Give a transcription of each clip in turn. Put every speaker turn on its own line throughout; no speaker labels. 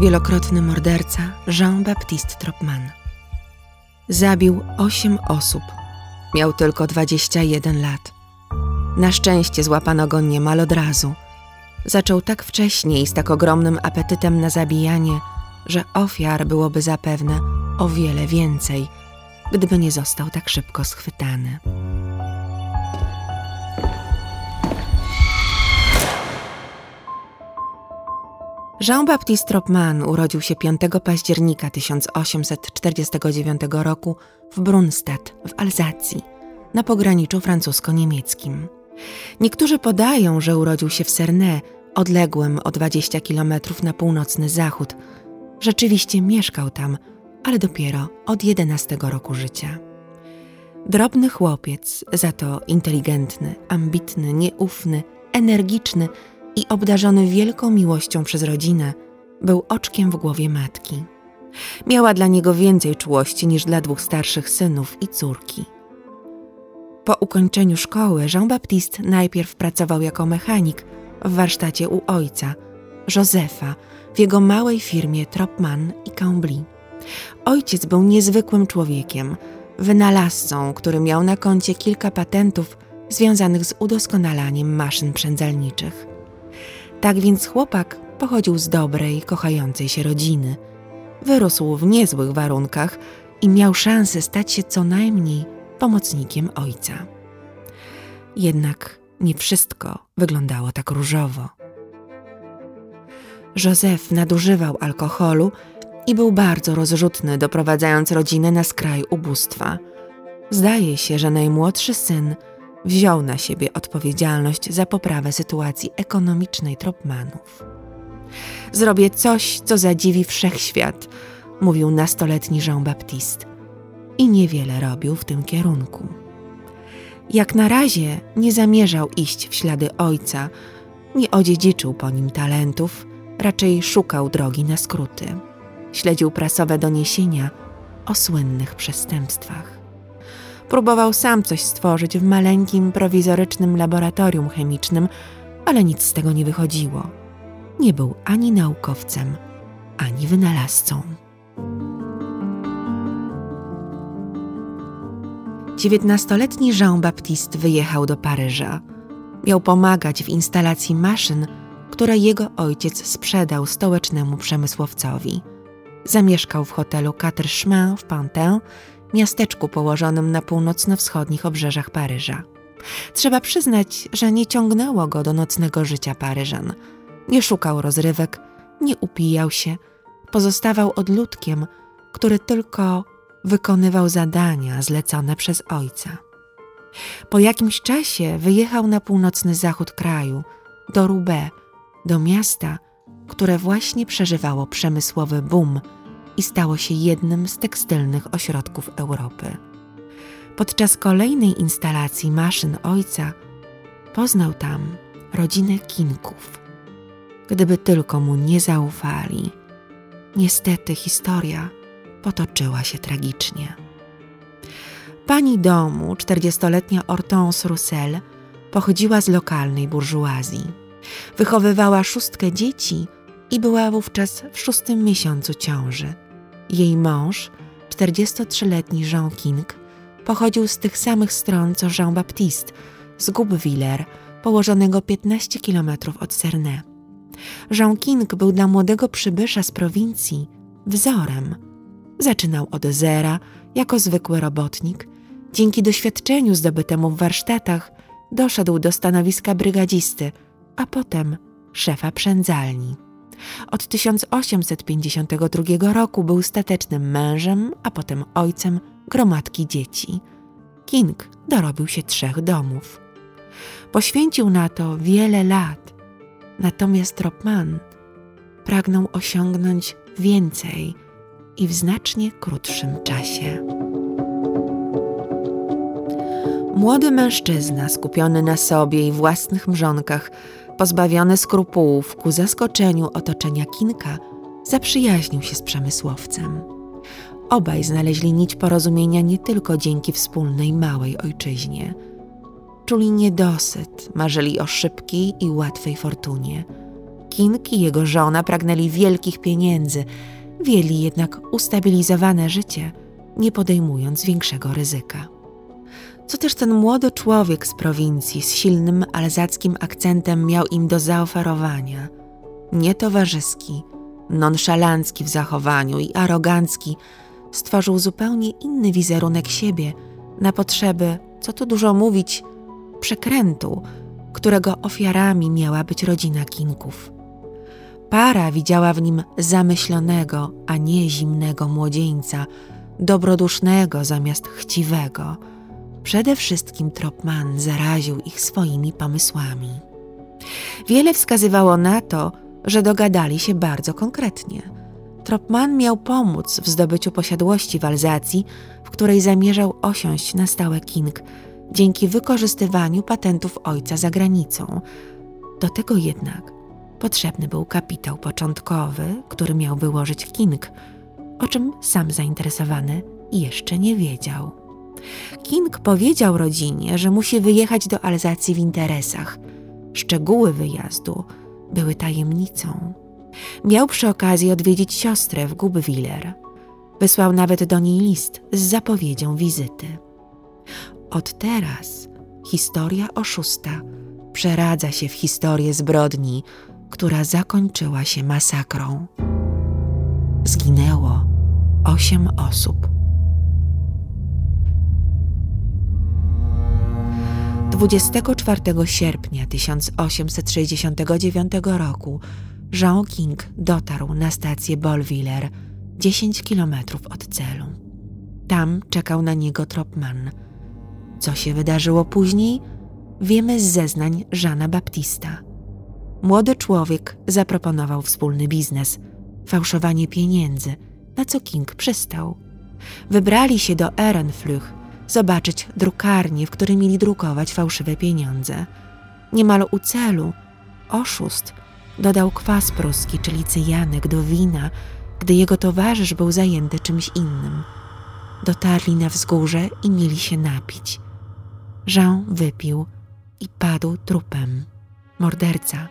wielokrotny morderca Jean-Baptiste Tropman. Zabił osiem osób. Miał tylko 21 lat. Na szczęście złapano go niemal od razu. Zaczął tak wcześnie i z tak ogromnym apetytem na zabijanie, że ofiar byłoby zapewne o wiele więcej, gdyby nie został tak szybko schwytany. Jean-Baptiste Tropman urodził się 5 października 1849 roku w Brunstadt w Alzacji, na pograniczu francusko-niemieckim. Niektórzy podają, że urodził się w Cernay, odległym o 20 kilometrów na północny zachód. Rzeczywiście mieszkał tam, ale dopiero od 11 roku życia. Drobny chłopiec, za to inteligentny, ambitny, nieufny, energiczny – i obdarzony wielką miłością przez rodzinę, był oczkiem w głowie matki. Miała dla niego więcej czułości niż dla dwóch starszych synów i córki. Po ukończeniu szkoły Jean-Baptiste najpierw pracował jako mechanik w warsztacie u ojca, Józefa, w jego małej firmie Tropman i Cambly. Ojciec był niezwykłym człowiekiem, wynalazcą, który miał na koncie kilka patentów związanych z udoskonalaniem maszyn przędzalniczych. Tak więc chłopak pochodził z dobrej, kochającej się rodziny. Wyrósł w niezłych warunkach i miał szansę stać się co najmniej pomocnikiem ojca. Jednak nie wszystko wyglądało tak różowo. Józef nadużywał alkoholu i był bardzo rozrzutny, doprowadzając rodzinę na skraj ubóstwa. Zdaje się, że najmłodszy syn wziął na siebie odpowiedzialność za poprawę sytuacji ekonomicznej Tropmanów. Zrobię coś, co zadziwi wszechświat, mówił nastoletni Jean-Baptiste. I niewiele robił w tym kierunku. Jak na razie nie zamierzał iść w ślady ojca, nie odziedziczył po nim talentów, raczej szukał drogi na skróty. Śledził prasowe doniesienia o słynnych przestępstwach. Próbował sam coś stworzyć w maleńkim, prowizorycznym laboratorium chemicznym, ale nic z tego nie wychodziło. Nie był ani naukowcem, ani wynalazcą. Dziewiętnastoletni Jean-Baptiste wyjechał do Paryża. Miał pomagać w instalacji maszyn, które jego ojciec sprzedał stołecznemu przemysłowcowi. Zamieszkał w hotelu Quatre Chemins w Pantin miasteczku położonym na północno-wschodnich obrzeżach Paryża. Trzeba przyznać, że nie ciągnęło go do nocnego życia Paryżan. Nie szukał rozrywek, nie upijał się, pozostawał odludkiem, który tylko wykonywał zadania zlecone przez ojca. Po jakimś czasie wyjechał na północny zachód kraju, do Roubaix, do miasta, które właśnie przeżywało przemysłowy boom – i stało się jednym z tekstylnych ośrodków Europy. Podczas kolejnej instalacji maszyn ojca poznał tam rodzinę Kinków. Gdyby tylko mu nie zaufali, niestety historia potoczyła się tragicznie. Pani domu, czterdziestoletnia Hortense Roussel, pochodziła z lokalnej burżuazji. Wychowywała szóstkę dzieci i była wówczas w szóstym miesiącu ciąży. Jej mąż, 43-letni Jean King, pochodził z tych samych stron co Jean-Baptiste, z Gubwiller, położonego 15 kilometrów od Cernay. Jean King był dla młodego przybysza z prowincji wzorem. Zaczynał od zera, jako zwykły robotnik. Dzięki doświadczeniu zdobytemu w warsztatach doszedł do stanowiska brygadzisty, a potem szefa przędzalni. Od 1852 roku był statecznym mężem, a potem ojcem gromadki dzieci. King dorobił się trzech domów. Poświęcił na to wiele lat, natomiast Tropman pragnął osiągnąć więcej i w znacznie krótszym czasie. Młody mężczyzna skupiony na sobie i własnych mrzonkach pozbawiony skrupułów ku zaskoczeniu otoczenia Kinka, zaprzyjaźnił się z przemysłowcem. Obaj znaleźli nić porozumienia nie tylko dzięki wspólnej małej ojczyźnie. Czuli niedosyt, marzyli o szybkiej i łatwej fortunie. King i jego żona pragnęli wielkich pieniędzy, wieli jednak ustabilizowane życie, nie podejmując większego ryzyka. Co też ten młody człowiek z prowincji z silnym alzackim akcentem miał im do zaoferowania? Nietowarzyski, nonszalancki w zachowaniu i arogancki, stworzył zupełnie inny wizerunek siebie na potrzeby, co tu dużo mówić, przekrętu, którego ofiarami miała być rodzina Kinków. Para widziała w nim zamyślonego, a nie zimnego młodzieńca, dobrodusznego zamiast chciwego. Przede wszystkim Tropman zaraził ich swoimi pomysłami. Wiele wskazywało na to, że dogadali się bardzo konkretnie. Tropman miał pomóc w zdobyciu posiadłości w Alzacji, w której zamierzał osiąść na stałe King, dzięki wykorzystywaniu patentów ojca za granicą. Do tego jednak potrzebny był kapitał początkowy, który miał wyłożyć King, o czym sam zainteresowany jeszcze nie wiedział. King powiedział rodzinie, że musi wyjechać do Alzacji w interesach. Szczegóły wyjazdu były tajemnicą. Miał przy okazji odwiedzić siostrę w Gubwiller. Wysłał nawet do niej list z zapowiedzią wizyty. Od teraz historia oszusta przeradza się w historię zbrodni, która zakończyła się masakrą. Zginęło osiem osób. 24 sierpnia 1869 roku Jean King dotarł na stację Bolviller, 10 kilometrów od celu. Tam czekał na niego Tropman. Co się wydarzyło później, wiemy z zeznań Żana Baptista. Młody człowiek zaproponował wspólny biznes fałszowanie pieniędzy, na co King przystał. Wybrali się do Ehrenflüch, zobaczyć drukarnię, w której mieli drukować fałszywe pieniądze. Niemal u celu oszust dodał kwas pruski, czyli cyjanek, do wina, gdy jego towarzysz był zajęty czymś innym. Dotarli na wzgórze i mieli się napić. Jean wypił i padł trupem. Morderca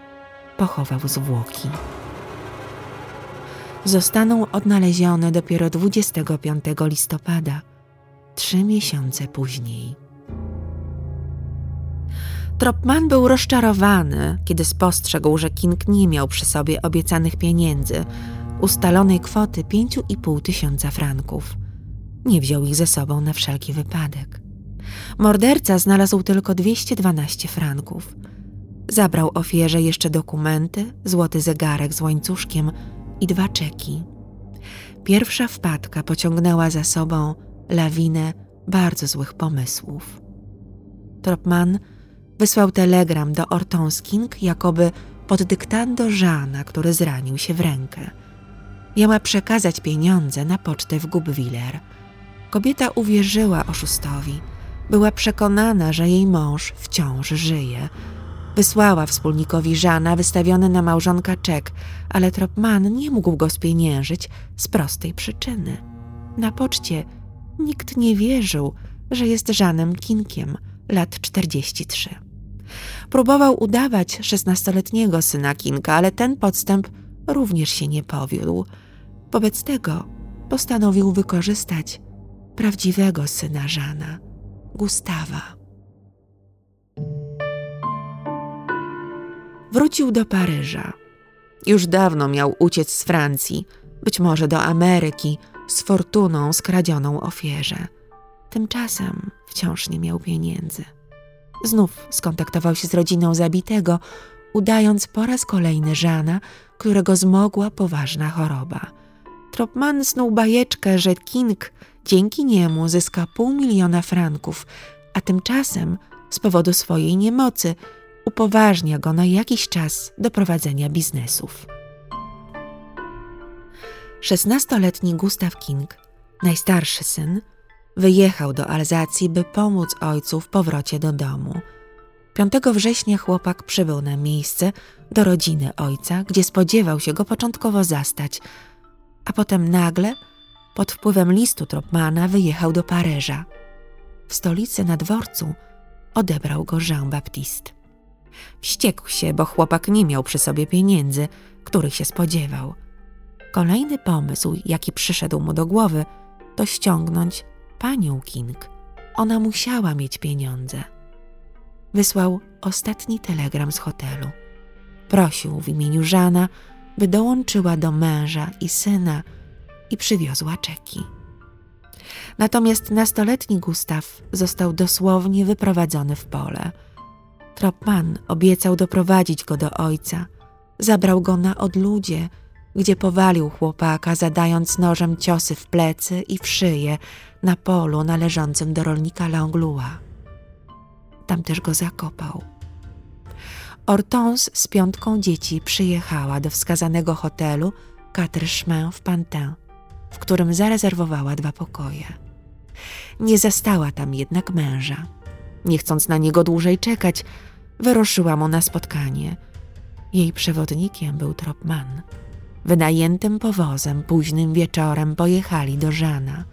pochował zwłoki. Zostaną odnalezione dopiero 25 listopada trzy miesiące później. Tropman był rozczarowany, kiedy spostrzegł, że King nie miał przy sobie obiecanych pieniędzy, ustalonej kwoty 5,5 tysiąca franków. Nie wziął ich ze sobą na wszelki wypadek. Morderca znalazł tylko 212 franków. Zabrał ofierze jeszcze dokumenty, złoty zegarek z łańcuszkiem i dwa czeki. Pierwsza wpadka pociągnęła za sobą lawinę bardzo złych pomysłów. Tropman wysłał telegram do Ortonsking, jakoby pod dyktando Żana, który zranił się w rękę. Miała przekazać pieniądze na pocztę w Gubwiller. Kobieta uwierzyła oszustowi. Była przekonana, że jej mąż wciąż żyje. Wysłała wspólnikowi Żana wystawiony na małżonka czek, ale Tropman nie mógł go spieniężyć z prostej przyczyny. Na poczcie Nikt nie wierzył, że jest Żanem Kinkiem, lat 43. Próbował udawać szesnastoletniego syna Kinka, ale ten podstęp również się nie powiódł. Wobec tego postanowił wykorzystać prawdziwego syna Żana, Gustawa. Wrócił do Paryża. Już dawno miał uciec z Francji, być może do Ameryki, z fortuną skradzioną ofierze. Tymczasem wciąż nie miał pieniędzy. Znów skontaktował się z rodziną zabitego, udając po raz kolejny Żana, którego zmogła poważna choroba. Tropman snuł bajeczkę, że King dzięki niemu zyska pół miliona franków, a tymczasem z powodu swojej niemocy upoważnia go na jakiś czas do prowadzenia biznesów. Szesnastoletni Gustav King, najstarszy syn, wyjechał do Alzacji, by pomóc ojcu w powrocie do domu. 5 września chłopak przybył na miejsce do rodziny ojca, gdzie spodziewał się go początkowo zastać, a potem nagle, pod wpływem listu Tropmana, wyjechał do Paryża. W stolicy na dworcu odebrał go Jean Baptiste. Wściekł się, bo chłopak nie miał przy sobie pieniędzy, których się spodziewał. Kolejny pomysł, jaki przyszedł mu do głowy, to ściągnąć panią King. Ona musiała mieć pieniądze. Wysłał ostatni telegram z hotelu. Prosił w imieniu Żana, by dołączyła do męża i syna i przywiozła czeki. Natomiast nastoletni Gustaw został dosłownie wyprowadzony w pole. Tropman obiecał doprowadzić go do ojca. Zabrał go na odludzie, gdzie powalił chłopaka, zadając nożem ciosy w plecy i w szyję na polu należącym do rolnika Langlua. Tam też go zakopał. Hortense z piątką dzieci przyjechała do wskazanego hotelu Quatre Chemins w Pantin, w którym zarezerwowała dwa pokoje. Nie zastała tam jednak męża. Nie chcąc na niego dłużej czekać, wyruszyła mu na spotkanie. Jej przewodnikiem był Tropman. Wynajętym powozem późnym wieczorem pojechali do Żana.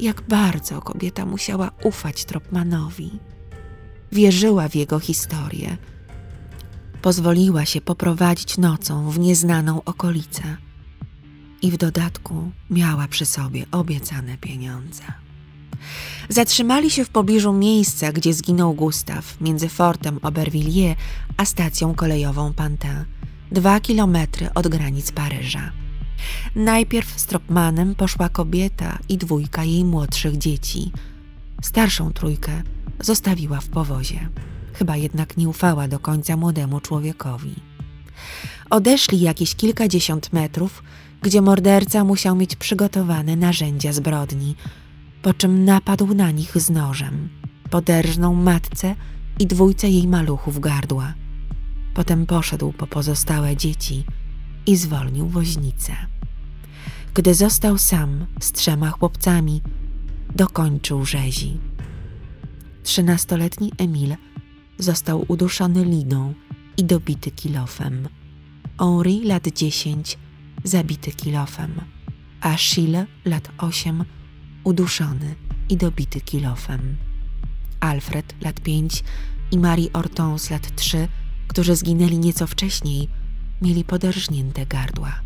Jak bardzo kobieta musiała ufać Tropmanowi. Wierzyła w jego historię. Pozwoliła się poprowadzić nocą w nieznaną okolicę. I w dodatku miała przy sobie obiecane pieniądze. Zatrzymali się w pobliżu miejsca, gdzie zginął Gustaw, między fortem Aubervilliers a stacją kolejową Pantin, dwa kilometry od granic Paryża. Najpierw z Tropmanem poszła kobieta i dwójka jej młodszych dzieci. Starszą trójkę zostawiła w powozie. Chyba jednak nie ufała do końca młodemu człowiekowi. Odeszli jakieś kilkadziesiąt metrów, gdzie morderca musiał mieć przygotowane narzędzia zbrodni – po czym napadł na nich z nożem. Poderżnął matce i dwójce jej maluchów gardła. Potem poszedł po pozostałe dzieci i zwolnił woźnicę. Gdy został sam z trzema chłopcami, dokończył rzezi. Trzynastoletni Emil został uduszony liną i dobity kilofem. Henri, lat dziesięć, zabity kilofem, a Achille, lat osiem, uduszony i dobity kilofem. Alfred, lat pięć, i Marie Hortense, lat trzy, którzy zginęli nieco wcześniej, mieli poderżnięte gardła.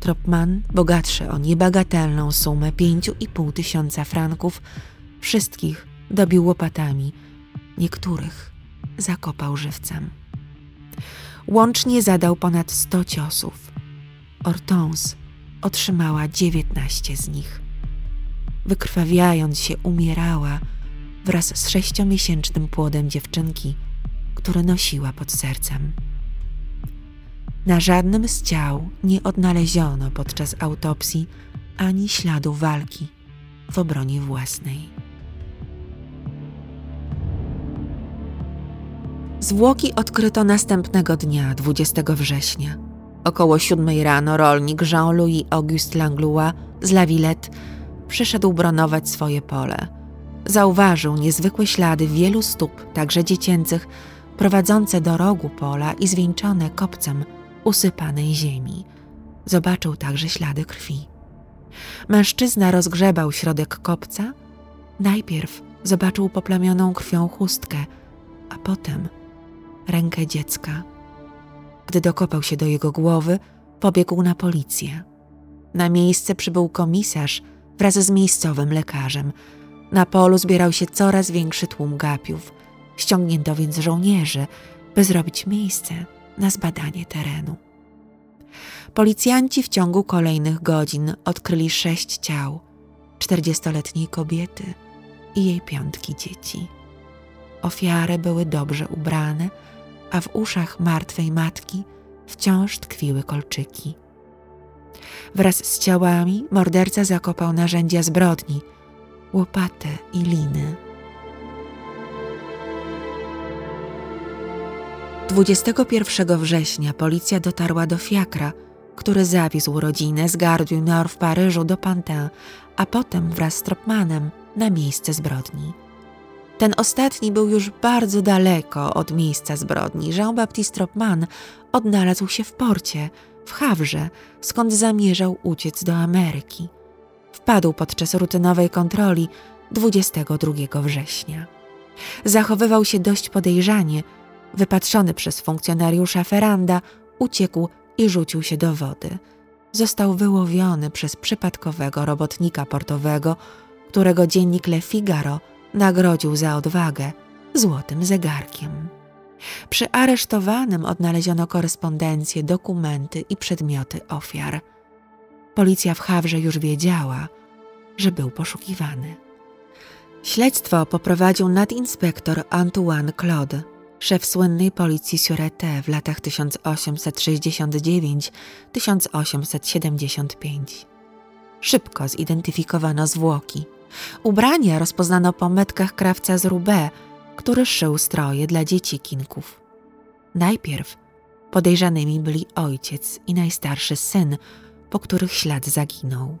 Tropman, bogatszy o niebagatelną sumę pięciu i pół tysiąca franków, wszystkich dobił łopatami, niektórych zakopał żywcem. Łącznie zadał ponad sto ciosów. Hortense otrzymała dziewiętnaście z nich wykrwawiając się, umierała wraz z sześciomiesięcznym płodem dziewczynki, które nosiła pod sercem. Na żadnym z ciał nie odnaleziono podczas autopsji ani śladu walki w obronie własnej. Zwłoki odkryto następnego dnia, 20 września. Około siódmej rano rolnik Jean-Louis Auguste Langlois z La Villette przyszedł bronować swoje pole. Zauważył niezwykłe ślady wielu stóp, także dziecięcych, prowadzące do rogu pola i zwieńczone kopcem usypanej ziemi. Zobaczył także ślady krwi. Mężczyzna rozgrzebał środek kopca. Najpierw zobaczył poplamioną krwią chustkę, a potem rękę dziecka. Gdy dokopał się do jego głowy, pobiegł na policję. Na miejsce przybył komisarz wraz z miejscowym lekarzem. Na polu zbierał się coraz większy tłum gapiów. Ściągnięto więc żołnierzy, by zrobić miejsce na zbadanie terenu. Policjanci w ciągu kolejnych godzin odkryli sześć ciał czterdziestoletniej kobiety i jej piątki dzieci. Ofiary były dobrze ubrane, a w uszach martwej matki wciąż tkwiły kolczyki. Wraz z ciałami morderca zakopał narzędzia zbrodni, łopatę i liny. 21 września policja dotarła do fiakra, który zawiózł rodzinę z Gare du Nord w Paryżu do Pantin, a potem wraz z Tropmanem na miejsce zbrodni. Ten ostatni był już bardzo daleko od miejsca zbrodni. Jean-Baptiste Tropman odnalazł się w porcie, w Hawrze, skąd zamierzał uciec do Ameryki. Wpadł podczas rutynowej kontroli 22 września. Zachowywał się dość podejrzanie, Wypatrzony przez funkcjonariusza Ferranda, uciekł i rzucił się do wody. Został wyłowiony przez przypadkowego robotnika portowego, którego dziennik Le Figaro nagrodził za odwagę złotym zegarkiem. Przy aresztowanym odnaleziono korespondencję, dokumenty i przedmioty ofiar. Policja w Hawrze już wiedziała, że był poszukiwany. Śledztwo poprowadził nadinspektor Antoine Claude, szef słynnej policji Sûreté w latach 1869-1875. Szybko zidentyfikowano zwłoki. Ubrania rozpoznano po metkach krawca z Roubaix, który szył stroje dla dzieci kinków. Najpierw podejrzanymi byli ojciec i najstarszy syn, po których ślad zaginął.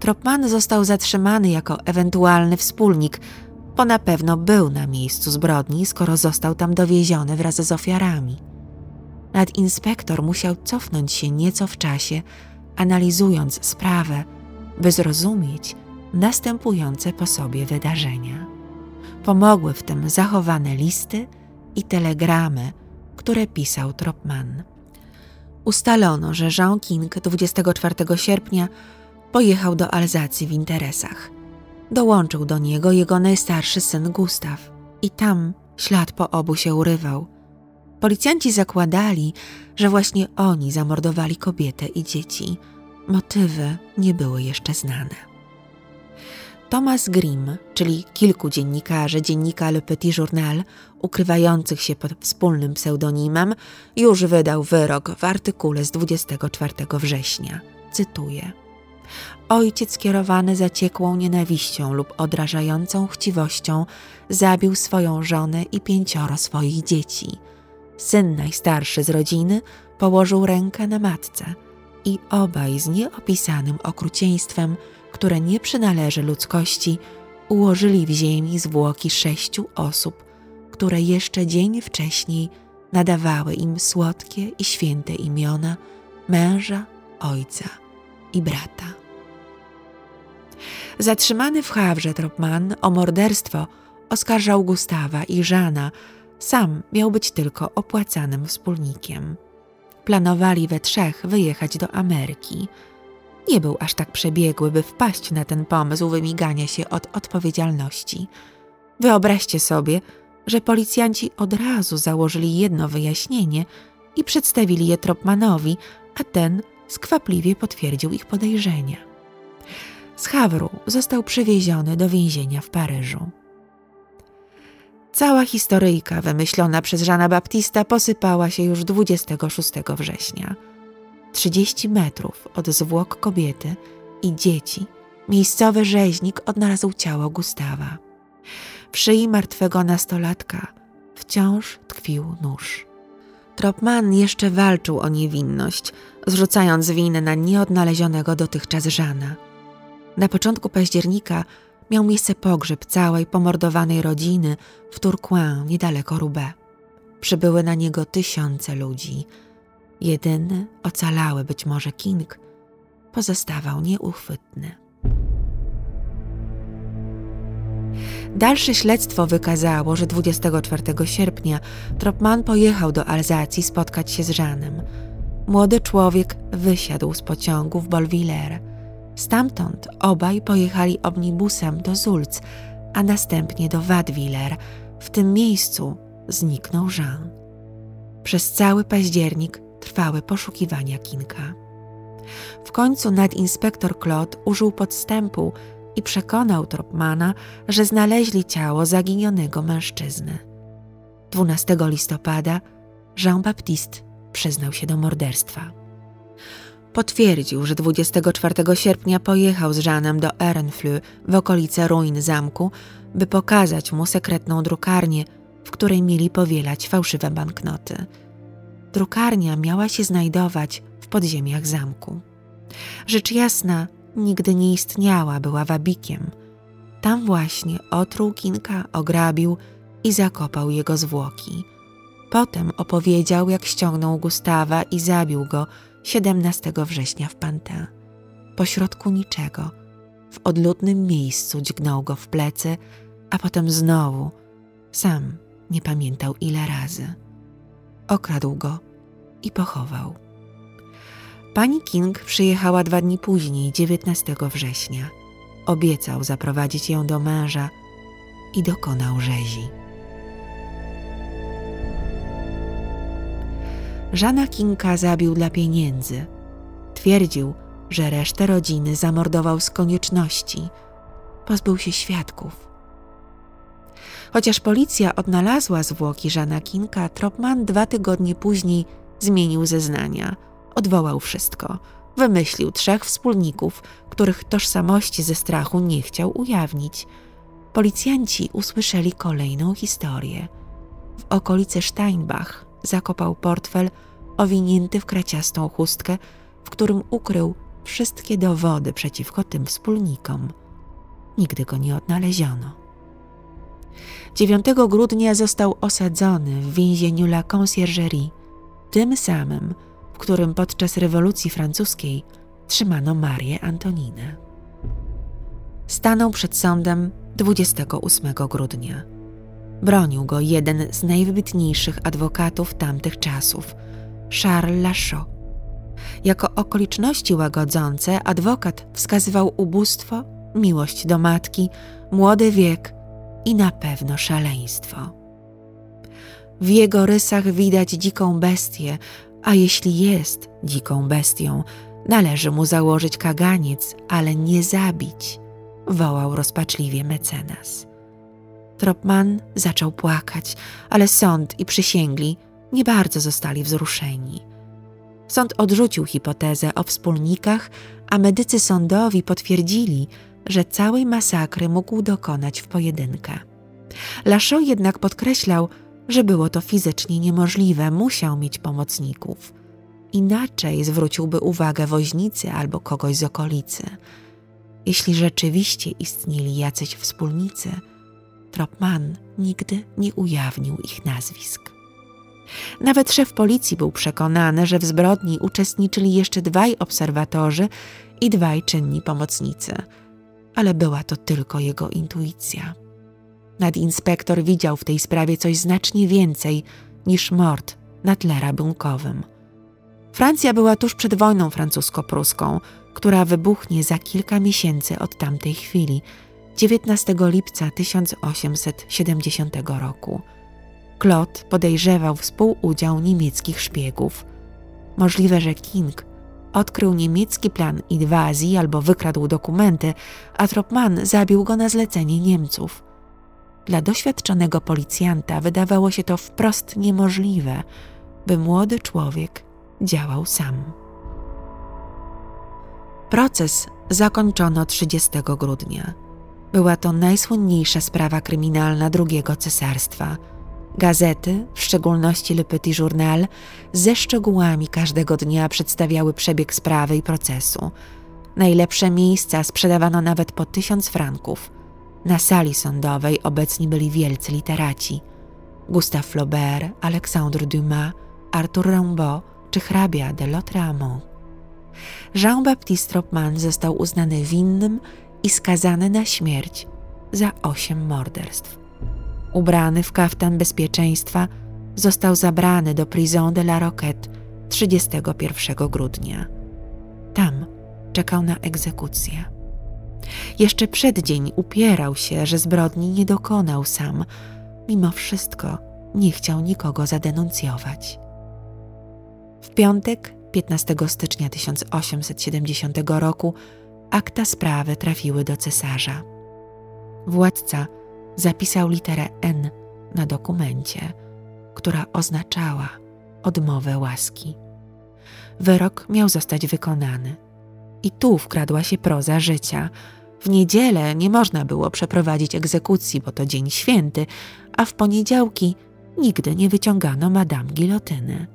Tropman został zatrzymany jako ewentualny wspólnik, bo na pewno był na miejscu zbrodni, skoro został tam dowieziony wraz z ofiarami. Nadinspektor musiał cofnąć się nieco w czasie, analizując sprawę, by zrozumieć następujące po sobie wydarzenia. Pomogły w tym zachowane listy i telegramy, które pisał Tropman. Ustalono, że Jean King 24 sierpnia pojechał do Alzacji w interesach. Dołączył do niego jego najstarszy syn Gustaw i tam ślad po obu się urywał. Policjanci zakładali, że właśnie oni zamordowali kobietę i dzieci. Motywy nie były jeszcze znane. Thomas Grimm, czyli kilku dziennikarzy dziennika Le Petit Journal, ukrywających się pod wspólnym pseudonimem, już wydał wyrok w artykule z 24 września. Cytuję. Ojciec skierowany zaciekłą nienawiścią lub odrażającą chciwością zabił swoją żonę i pięcioro swoich dzieci. Syn najstarszy z rodziny położył rękę na matce i obaj z nieopisanym okrucieństwem które nie przynależy ludzkości, ułożyli w ziemi zwłoki sześciu osób, które jeszcze dzień wcześniej nadawały im słodkie i święte imiona męża, ojca i brata. Zatrzymany w Hawrze Tropman o morderstwo oskarżał Gustawa i Żana, sam miał być tylko opłacanym wspólnikiem. Planowali we trzech wyjechać do Ameryki – nie był aż tak przebiegły, by wpaść na ten pomysł wymigania się od odpowiedzialności. Wyobraźcie sobie, że policjanci od razu założyli jedno wyjaśnienie i przedstawili je Tropmanowi, a ten skwapliwie potwierdził ich podejrzenia. Z Hawru został przewieziony do więzienia w Paryżu. Cała historyjka wymyślona przez Żana Baptista posypała się już 26 września. 30 metrów od zwłok kobiety i dzieci, miejscowy rzeźnik odnalazł ciało Gustawa. W szyi martwego nastolatka wciąż tkwił nóż. Tropman jeszcze walczył o niewinność, zrzucając winę na nieodnalezionego dotychczas Żana. Na początku października miał miejsce pogrzeb całej pomordowanej rodziny w Tourcoing, niedaleko Roubaix. Przybyły na niego tysiące ludzi – Jedyny ocalały być może King pozostawał nieuchwytny. Dalsze śledztwo wykazało, że 24 sierpnia Tropman pojechał do Alzacji spotkać się z Żanem. Młody człowiek wysiadł z pociągu w Bolviller. Stamtąd obaj pojechali omnibusem do Zulc, a następnie do Wadwiller. W tym miejscu zniknął Jean. Przez cały październik trwały poszukiwania Kinka. W końcu nadinspektor Claude użył podstępu i przekonał Tropmana, że znaleźli ciało zaginionego mężczyzny. 12 listopada Jean-Baptiste przyznał się do morderstwa. Potwierdził, że 24 sierpnia pojechał z Żanem do Ehrenfleu w okolice ruin zamku, by pokazać mu sekretną drukarnię, w której mieli powielać fałszywe banknoty – drukarnia miała się znajdować w podziemiach zamku. Rzecz jasna, nigdy nie istniała, była wabikiem. Tam właśnie otruł Kinka, ograbił i zakopał jego zwłoki. Potem opowiedział, jak ściągnął Gustawa i zabił go 17 września w Pantin. Pośrodku niczego, w odludnym miejscu dźgnął go w plecy, a potem znowu, sam nie pamiętał ile razy. okradł go i pochował. Pani King przyjechała dwa dni później, 19 września. Obiecał zaprowadzić ją do męża i dokonał rzezi. Żana Kinka zabił dla pieniędzy. Twierdził, że resztę rodziny zamordował z konieczności. Pozbył się świadków. Chociaż policja odnalazła zwłoki Żana Kinka, Tropman dwa tygodnie później zmienił zeznania. Odwołał wszystko. Wymyślił trzech wspólników, których tożsamości ze strachu nie chciał ujawnić. Policjanci usłyszeli kolejną historię. W okolicy Steinbach zakopał portfel owinięty w kraciastą chustkę, w którym ukrył wszystkie dowody przeciwko tym wspólnikom. Nigdy go nie odnaleziono. 9 grudnia został osadzony w więzieniu La Conciergerie, tym samym, w którym podczas rewolucji francuskiej trzymano Marię Antoninę. Stanął przed sądem 28 grudnia. Bronił go jeden z najwybitniejszych adwokatów tamtych czasów, Charles Lachaud. Jako okoliczności łagodzące adwokat wskazywał ubóstwo, miłość do matki, młody wiek i na pewno szaleństwo. W jego rysach widać dziką bestię, a jeśli jest dziką bestią, należy mu założyć kaganiec, ale nie zabić, wołał rozpaczliwie mecenas. Tropman zaczął płakać, ale sąd i przysięgli nie bardzo zostali wzruszeni. Sąd odrzucił hipotezę o wspólnikach, a medycy sądowi potwierdzili, że całej masakry mógł dokonać w pojedynkę. Laszo jednak podkreślał, że było to fizycznie niemożliwe, musiał mieć pomocników. Inaczej zwróciłby uwagę woźnicy albo kogoś z okolicy. Jeśli rzeczywiście istnieli jacyś wspólnicy, Tropman nigdy nie ujawnił ich nazwisk. Nawet szef policji był przekonany, że w zbrodni uczestniczyli jeszcze dwaj obserwatorzy i dwaj czynni pomocnicy, ale była to tylko jego intuicja. Nadinspektor widział w tej sprawie coś znacznie więcej niż mord na tle rabunkowym. Francja była tuż przed wojną francusko-pruską, która wybuchnie za kilka miesięcy od tamtej chwili, 19 lipca 1870 roku. Claude podejrzewał współudział niemieckich szpiegów. Możliwe, że King odkrył niemiecki plan inwazji albo wykradł dokumenty, a Tropman zabił go na zlecenie Niemców. Dla doświadczonego policjanta wydawało się to wprost niemożliwe, by młody człowiek działał sam. Proces zakończono 30 grudnia. Była to najsłynniejsza sprawa kryminalna II cesarstwa. Gazety, w szczególności Le Petit Journal, ze szczegółami każdego dnia przedstawiały przebieg sprawy i procesu. Najlepsze miejsca sprzedawano nawet po tysiąc franków. Na sali sądowej obecni byli wielcy literaci. Gustave Flaubert, Alexandre Dumas, Arthur Rimbaud czy hrabia de Lautréamont. Jean-Baptiste Tropman został uznany winnym i skazany na śmierć za osiem morderstw. Ubrany w kaftan bezpieczeństwa, został zabrany do Prison de la Roquette 31 grudnia. Tam czekał na egzekucję. Jeszcze przed dzień upierał się, że zbrodni nie dokonał sam. Mimo wszystko nie chciał nikogo zadenuncjować. W piątek, 15 stycznia 1870 roku, akta sprawy trafiły do cesarza. Władca zapisał literę N na dokumencie, która oznaczała odmowę łaski. Wyrok miał zostać wykonany. I tu wkradła się proza życia. W niedzielę nie można było przeprowadzić egzekucji, bo to dzień święty, a w poniedziałki nigdy nie wyciągano madame gilotyny.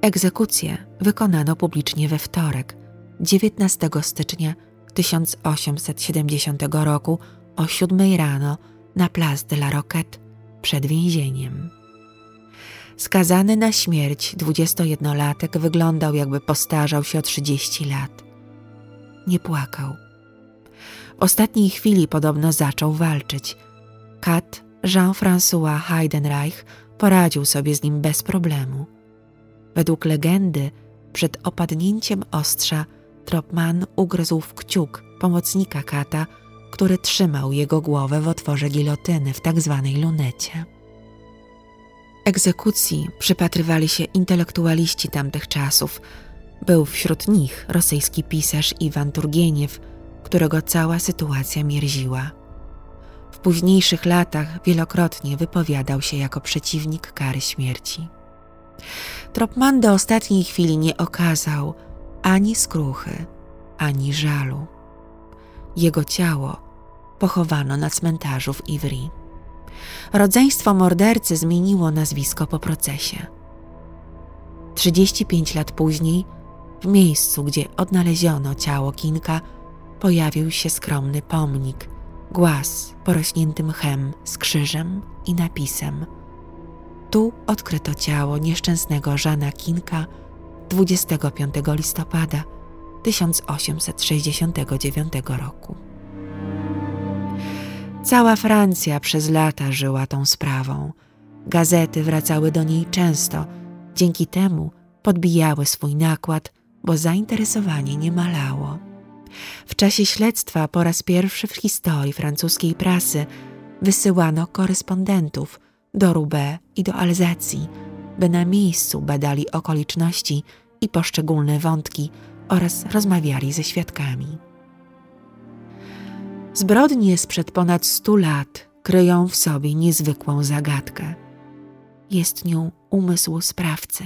Egzekucję wykonano publicznie we wtorek, 19 stycznia 1870 roku o 7 rano na Place de la Roquette przed więzieniem. Skazany na śmierć 21-latek wyglądał jakby postarzał się o 30 lat. Nie płakał. W ostatniej chwili podobno zaczął walczyć. Kat Jean-François Heidenreich poradził sobie z nim bez problemu. Według legendy, przed opadnięciem ostrza, Tropman ugryzł w kciuk pomocnika kata, który trzymał jego głowę w otworze gilotyny w tak zwanej lunecie. Egzekucji przypatrywali się intelektualiści tamtych czasów. Był wśród nich rosyjski pisarz Iwan Turgieniew, którego cała sytuacja mierziła. W późniejszych latach wielokrotnie wypowiadał się jako przeciwnik kary śmierci. Tropman do ostatniej chwili nie okazał ani skruchy, ani żalu. Jego ciało pochowano na cmentarzu w Ivry. Rodzeństwo mordercy zmieniło nazwisko po procesie. 35 lat później, w miejscu, gdzie odnaleziono ciało Kinka, pojawił się skromny pomnik, głaz porośnięty mchem z krzyżem i napisem. Tu odkryto ciało nieszczęsnego Żana Kinka 25 listopada 1869 roku. Cała Francja przez lata żyła tą sprawą. Gazety wracały do niej często, dzięki temu podbijały swój nakład, bo zainteresowanie nie malało. W czasie śledztwa po raz pierwszy w historii francuskiej prasy wysyłano korespondentów do Roubaix i do Alzacji, by na miejscu badali okoliczności i poszczególne wątki oraz rozmawiali ze świadkami. Zbrodnie sprzed ponad stu lat kryją w sobie niezwykłą zagadkę. Jest nią umysł sprawcy.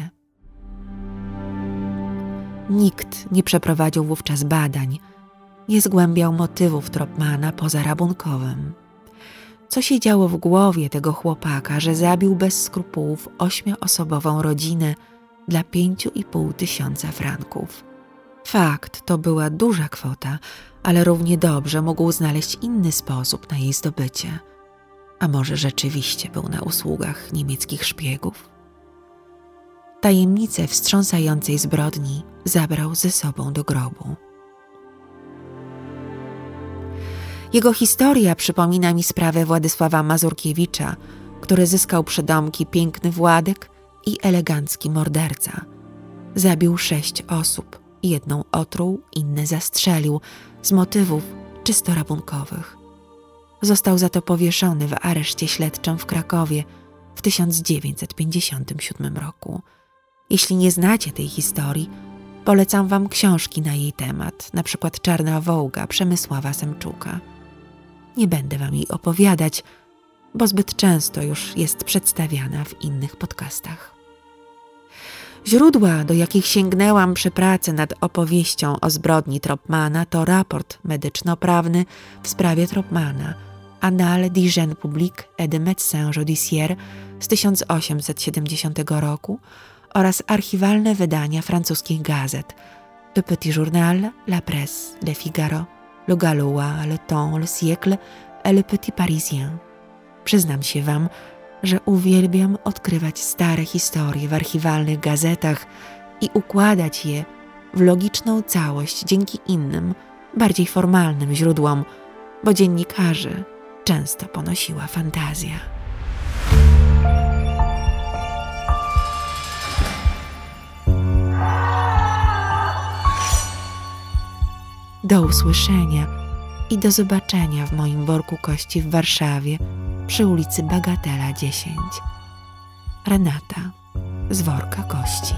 Nikt nie przeprowadził wówczas badań, nie zgłębiał motywów Tropmana poza rabunkowym. Co się działo w głowie tego chłopaka, że zabił bez skrupułów ośmioosobową rodzinę dla pięciu i pół tysiąca franków? Fakt, to była duża kwota, ale równie dobrze mógł znaleźć inny sposób na jej zdobycie. A może rzeczywiście był na usługach niemieckich szpiegów? Tajemnicę wstrząsającej zbrodni zabrał ze sobą do grobu. Jego historia przypomina mi sprawę Władysława Mazurkiewicza, który zyskał przydomki piękny Władek i elegancki morderca. Zabił sześć osób, jedną otruł, inne zastrzelił, z motywów czysto rabunkowych. Został za to powieszony w areszcie śledczym w Krakowie w 1957 roku. Jeśli nie znacie tej historii, polecam wam książki na jej temat, na przykład Czarna Wołga Przemysława Semczuka. Nie będę wam jej opowiadać, bo zbyt często już jest przedstawiana w innych podcastach. Źródła, do jakich sięgnęłam przy pracy nad opowieścią o zbrodni Tropmana, to raport medyczno-prawny w sprawie Tropmana, Annales d'hygiène publique et de médecins judiciaires z 1870 roku oraz archiwalne wydania francuskich gazet Le Petit Journal, La Presse, Le Figaro, Le Gaulois, Le Temps, Le Siècle et Le Petit Parisien. Przyznam się wam, że uwielbiam odkrywać stare historie w archiwalnych gazetach i układać je w logiczną całość dzięki innym, bardziej formalnym źródłom, bo dziennikarzy często ponosiła fantazja. Do usłyszenia i do zobaczenia w moim worku kości w Warszawie przy ulicy Bagatela 10. Renata z worka kości.